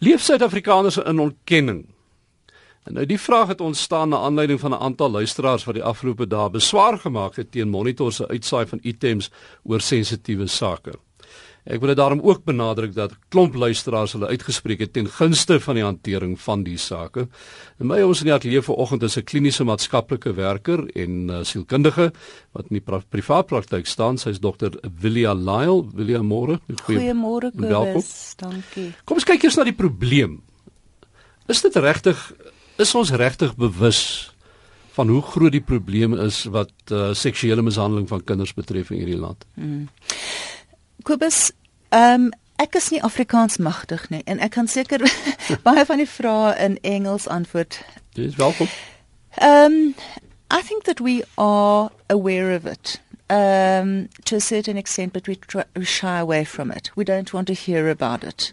Leef Suid-Afrikaners in ontkenning? En nou die vraag het ontstaan na aanleiding van 'n aantal luisteraars wat die afgelope dae beswaar gemaak het teen Monitor se uitsaai van items oor sensitiewe sake. Ek wil dit daarom ook benadruk dat klomp luisteraars hulle uitgespreek het ten gunste van die hantering van die sake. En my ons in die ateljee vanoggend is 'n kliniese maatskaplike werker en uh, sielkundige wat in die privaat praktyk staan. Sy's dokter Willia Lyle. Willia Moore. Goeiemôre Kobus. Dankie. Kom ons kyk eers na die probleem. Is dit regtig is ons regtig bewus van hoe groot die probleem is wat uh, seksuele mishandeling van kinders betref in hierdie land? Hmm. Kobus, ehm um, ek is nie Afrikaans magtig nie en ek kan seker baie van die vrae in Engels antwoord. Dis welkom. Ehm um, I think that we are aware of it. Um, to a certain extent, but we, try, we shy away from it. We don't want to hear about it.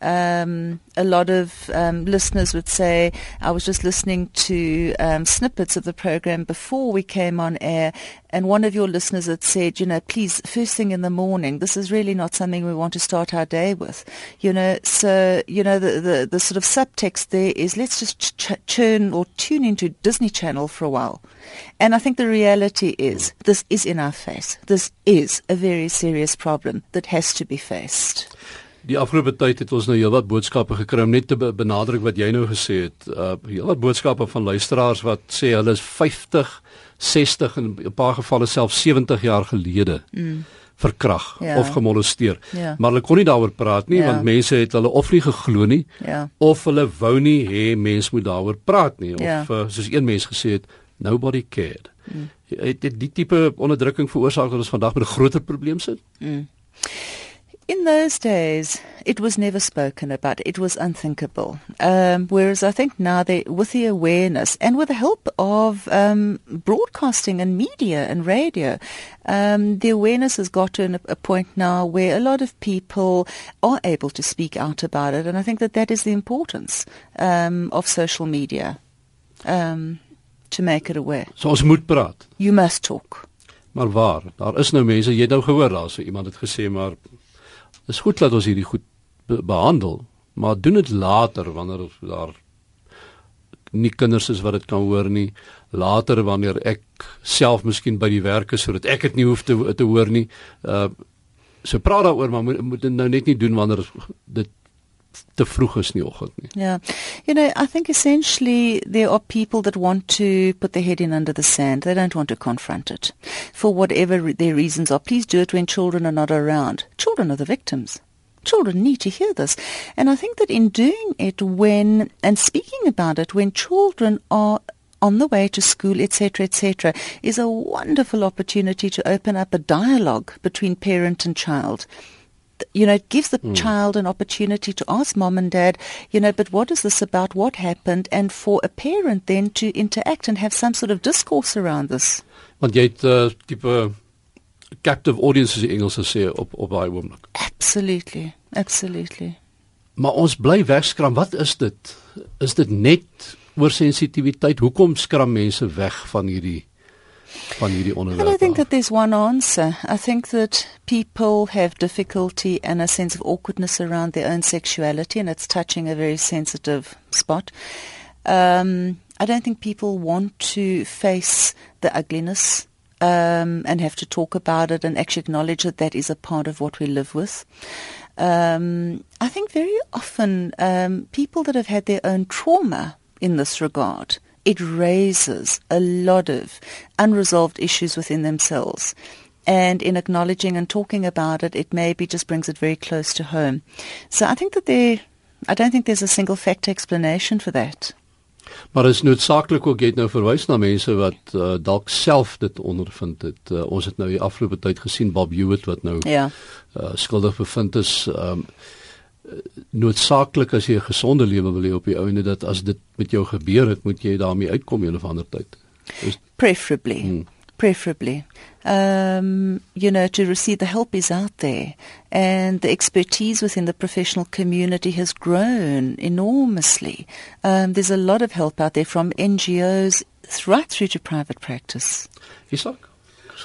Um, a lot of um, listeners would say, I was just listening to um, snippets of the program before we came on air, and one of your listeners had said, you know, please, first thing in the morning, this is really not something we want to start our day with. You know, so, you know, the, the, the sort of subtext there is let's just ch- churn or tune into Disney Channel for a while. And I think the reality is this is in our face. This is a very serious problem that has to be faced. Die afgelope tyd het ons nou heelwat boodskappe gekry om net te benadruk wat jy nou gesê het. Uh heelwat boodskappe van luisteraars wat sê hulle is 50, 60 en 'n paar gevalle self 70 jaar gelede. Mm verkrag ja. of gemolesteer. Ja. Maar hulle kon nie daaroor praat nie ja. want mense het hulle of nie geglo nie ja. of hulle wou nie hê mense moet daaroor praat nie of ja. uh, soos een mens gesê het nobody cared. Mm. Het dit die tipe onderdrukking veroorsaak dat ons vandag met 'n groter probleem sit? Mm. In those days, it was never spoken about. It was unthinkable. Um, whereas I think now, they, with the awareness and with the help of um, broadcasting and media and radio, um, the awareness has gotten a, a point now where a lot of people are able to speak out about it. And I think that that is the importance um, of social media um, to make it aware. So ons moet praat. You must talk. Maar waar? Daar is nou mense, jy het nou gehoor daar so iemand het gesê maar is goed dat ons hierdie goed be behandel, maar doen dit later wanneer daar nie kinders is wat dit kan hoor nie, later wanneer ek self miskien by die werk is sodat ek dit nie hoef te te hoor nie. Uh so praat daaroor, maar moet, moet dit nou net nie doen wanneer dit te vroeg is nie oggend nie. Yeah. You know, I think essentially there are people that want to put their head in under the sand. They don't want to confront it. For whatever their reasons are, please do it when children are not around. Children are the victims. Children need to hear this. And I think that in doing it when and speaking about it when children are on the way to school, etc., etc., is a wonderful opportunity to open up a dialogue between parent and child you know, it gives the mm. child an opportunity to ask mom and dad, you know, but what is this about? What happened? And for a parent then to interact and have some sort of discourse around this. Want jy het uh, tipe captive audiences in Engels sê op op daai oomblik. Absolutely. Absolutely. Maar ons bly wegskram. Wat is dit? Is dit net oor sensitiwiteit? Hoekom skram mense weg van hierdie van hierdie onderwerp? I think that there's one answer. I think that people have difficulty and a sense of awkwardness around their own sexuality and it's touching a very sensitive spot. Um, I don't think people want to face the ugliness um, and have to talk about it and actually acknowledge that that is a part of what we live with. Um, I think very often um, people that have had their own trauma in this regard it raises a lot of unresolved issues within themselves. And in acknowledging and talking about it, it maybe just brings it very close to home. So I think that there, I don't think there's a single fact explanation for that. Maar is noodsaaklik ook jy het nou verwys na mense wat uh, dalk self dit ondervind het. Uh, ons het nou die afgelope tyd gesien Bob Hewitt wat nou ja. uh, skuldig bevind is. Um, noodsaaklik as jy 'n gesonde lewe wil hê op die ouene dat as dit met jou gebeur het, moet jy daarmee uitkom een of ander tyd. Is, preferably. Hmm. Preferably. Um, you know, to receive the help is out there. And the expertise within the professional community has grown enormously. Um, there's a lot of help out there from NGOs right through to private practice. Isak?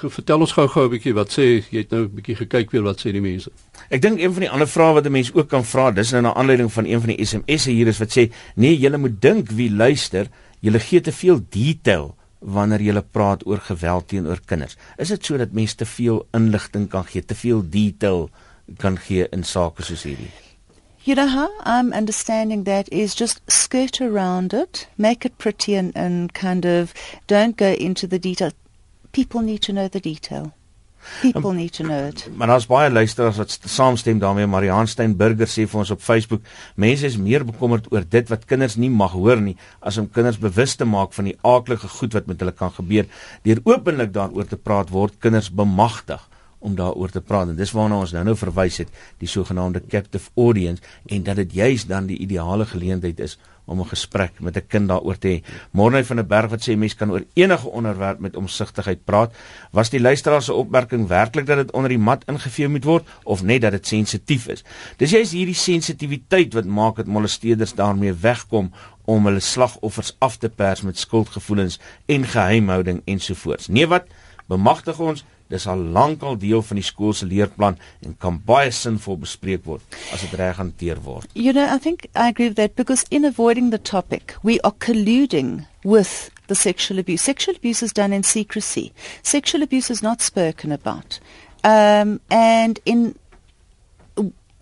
Vertel ons gou-gou 'n bietjie wat sê jy het nou 'n bietjie gekyk weer wat sê die mense. Ek dink een van die ander vrae wat 'n mens ook kan vra, dis nou na aanleiding van een van die SMS'e hier is wat sê, nee, jy moet dink wie luister, jy gee te veel detail wanneer jy praat oor geweld teenoor kinders. Is dit so dat mense te veel inligting kan gee, te veel detail kan gee in sake soos hierdie? You know how I'm understanding that is just skirt around it, make it pretty and, and kind of don't go into the detail. People need to know the detail. People um, need to know it. Maar daar's baie luisteraars wat saamstem daarmee. Marianne Steinburger sê vir ons op Facebook, mense is meer bekommerd oor dit wat kinders nie mag hoor nie as om kinders bewus te maak van die aaklige goed wat met hulle kan gebeur. Deur openlik daaroor te praat word kinders bemagtig om daaroor te praat en dis waarna ons nou-nou verwys het die sogenaamde captive audience en dat dit juis dan die ideale geleentheid is om 'n gesprek met 'n kind daaroor te hê. Morne van der Berg wat sê mense kan oor enige onderwerp met omsigtigheid praat. Was die luisteraar se opmerking werklik dat dit onder die mat ingevee moet word of net dat dit sensitief is? Dis juist hierdie sensitiwiteit wat maak dat molesteerders daarmee wegkom om hulle slagoffers af te pers met skuldgevoelens en geheimhouding ensovoorts. Nee wat bemagtig ons dis al lankal deel van die skool se leerplan en kan baie sinvol bespreek word as dit reg hanteer word. You know, I think I agree with that because in avoiding the topic, we are colluding with the sexual abuse. Sexual abuse is done in secrecy. Sexual abuse is not spoken about. Um, and in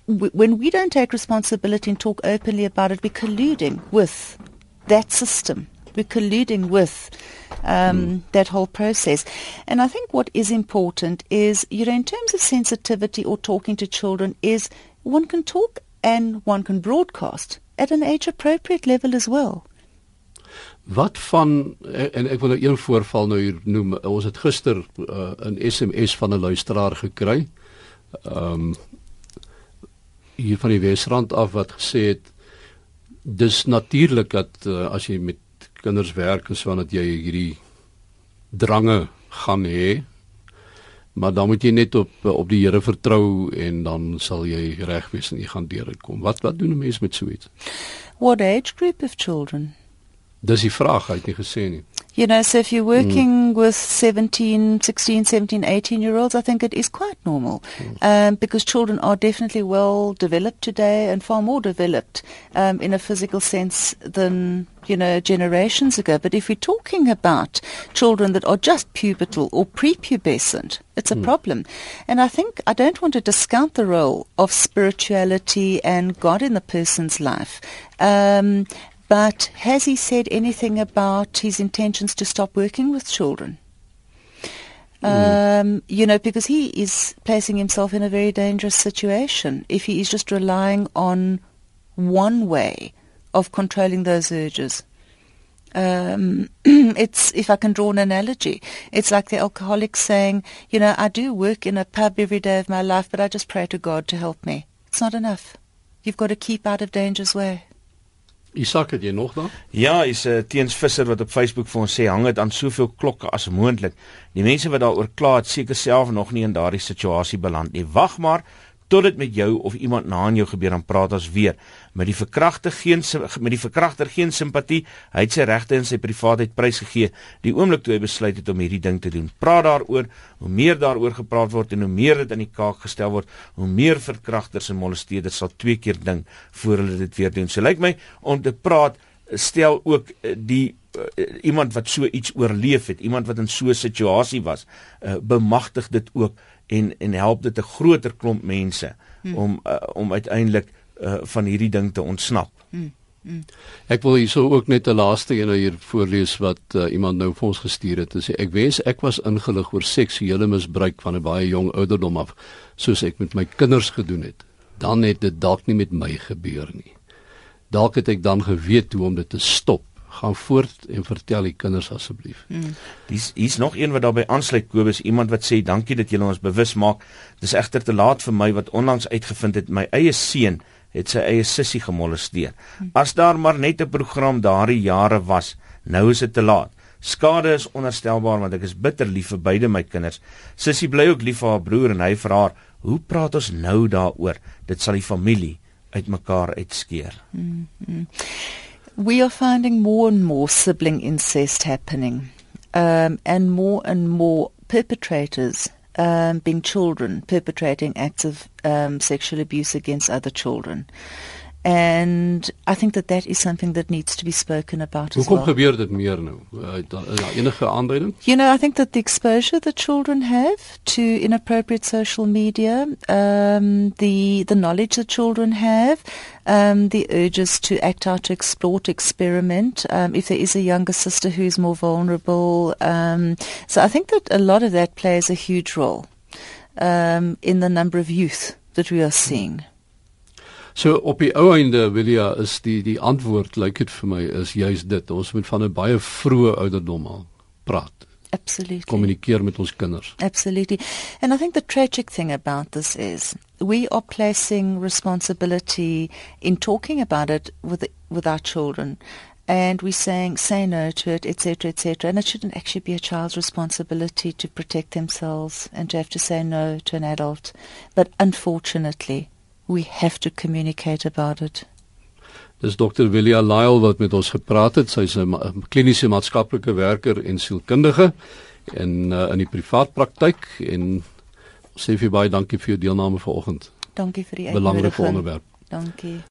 when we don't take responsibility and talk openly about it, we're colluding with that system. We're colluding with um, mm. that whole process. And I think what is important is, you know, in terms of sensitivity or talking to children, is one can talk and one can broadcast at an age appropriate level as well. Wat van en ek wil nou een voorval nou hier noem. Ons het gister uh, 'n SMS van 'n luisteraar gekry. Ehm um, hier van die Wesrand af wat gesê het dis natuurlik dat uh, as jy met kinders werk en so dat jy hierdie drange gaan hê. Maar dan moet jy net op op die Here vertrou en dan sal jy reg wees en jy gaan deur dit kom. Wat wat doen 'n mens met so iets? What age group of children? Dis die vraag, hy het nie gesê nie. You know, so if you're working mm. with 17, 16, 17, 18 year olds, I think it is quite normal mm. um, because children are definitely well developed today and far more developed um, in a physical sense than, you know, generations ago. But if we're talking about children that are just pubertal or prepubescent, it's a mm. problem. And I think I don't want to discount the role of spirituality and God in the person's life. Um, but has he said anything about his intentions to stop working with children? Mm. Um, you know, because he is placing himself in a very dangerous situation if he is just relying on one way of controlling those urges. Um, it's if I can draw an analogy, it's like the alcoholic saying, you know, I do work in a pub every day of my life, but I just pray to God to help me. It's not enough. You've got to keep out of danger's way. Isak, het jy nog dan? Ja, is 'n uh, teens visser wat op Facebook vir ons sê hang dit aan soveel klokke as moontlik. Die mense wat daaroor kla het seker self nog nie in daardie situasie beland nie. Wag maar tot dit met jou of iemand na aan jou gebeur dan praat ons weer. Met die verkragter geen met die verkragter geen simpatie. Hy het sy regte in sy privaatheid prysgegee die oomblik toe hy besluit het om hierdie ding te doen. Praat daaroor, hoe meer daaroor gepraat word en hoe meer dit in die kaak gestel word, hoe meer verkragters en molesteerders sal twee keer dink voor hulle dit weer doen. So lyk my om te praat stel ook eh, die uh, iemand wat so iets oorleef het, iemand wat in so 'n situasie was, uh, bemagtig dit ook en en help dit 'n groter klomp mense hmm. om uh, om uiteindelik uh, van hierdie ding te ontsnap. Hmm. Hmm. Ek wil hierso ook net 'n laaste een hier voorlees wat uh, iemand nou vir ons gestuur het. Dit sê ek wens ek was ingelig oor seksuele misbruik van 'n baie jong ouderdom af soos ek met my kinders gedoen het. Dan het dit dalk nie met my gebeur nie. Dalk het ek dan geweet hoe om dit te stop gaan voort en vertel die kinders asseblief. Hmm. Dis hier's nog een wat daarbey aansluit Kobus, iemand wat sê dankie dat julle ons bewus maak. Dis egter te laat vir my wat onlangs uitgevind het my eie seun het sy eie sussie gemolesteer. Hmm. As daar maar net 'n program daardie jare was, nou is dit te laat. Skade is onherstelbaar want ek is bitter lief vir beide my kinders. Sussie bly ook lief vir haar broer en hy vir haar. Hoe praat ons nou daaroor? Dit sal die familie uitmekaar uitskeer. Hmm. hmm. We are finding more and more sibling incest happening, um, and more and more perpetrators um, being children perpetrating acts of um, sexual abuse against other children. And I think that that is something that needs to be spoken about as well. gebeur dit meer nou? Uh, da, is daar enige aanduiding? You know, I think that the exposure that children have to inappropriate social media, um, the the knowledge that children have, um, the urges to act out, to explore, to experiment. Um, if there is a younger sister who's more vulnerable, um, so I think that a lot of that plays a huge role um, in the number of youth that we are seeing. So op die ou einde Willia is die die antwoord lyk dit vir my is juis dit. Ons moet van 'n baie vroeë ouderdom al praat. Absolutely. Kommunikeer met ons kinders. Absolutely. And I think the tragic thing about this is we are placing responsibility in talking about it with with our children. And we're saying, say no to it, etc., etc. And it shouldn't actually be a child's responsibility to protect themselves and to have to say no to an adult. But unfortunately, we have to communicate about it. Dis Dr. Willia Lyle wat met ons gepraat het. Sy's 'n kliniese maatskaplike werker en sielkundige in uh, in die privaat praktyk en sê vir baie dankie vir jou deelname vanoggend. Dankie vir die Belangrike uitnodiging. onderwerp. Dankie.